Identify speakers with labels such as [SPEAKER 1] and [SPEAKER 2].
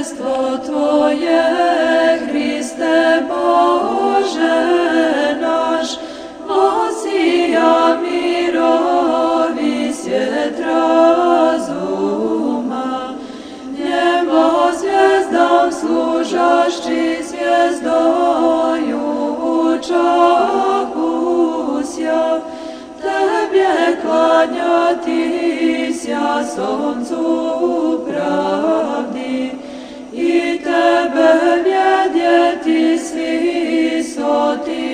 [SPEAKER 1] milošestvo Tvoje, Hriste Bože naš, osija mirovi svijet razuma. Njemo zvijezdam služašći zvijezdoju učakusja, Tebje klanjati sja soncu ti.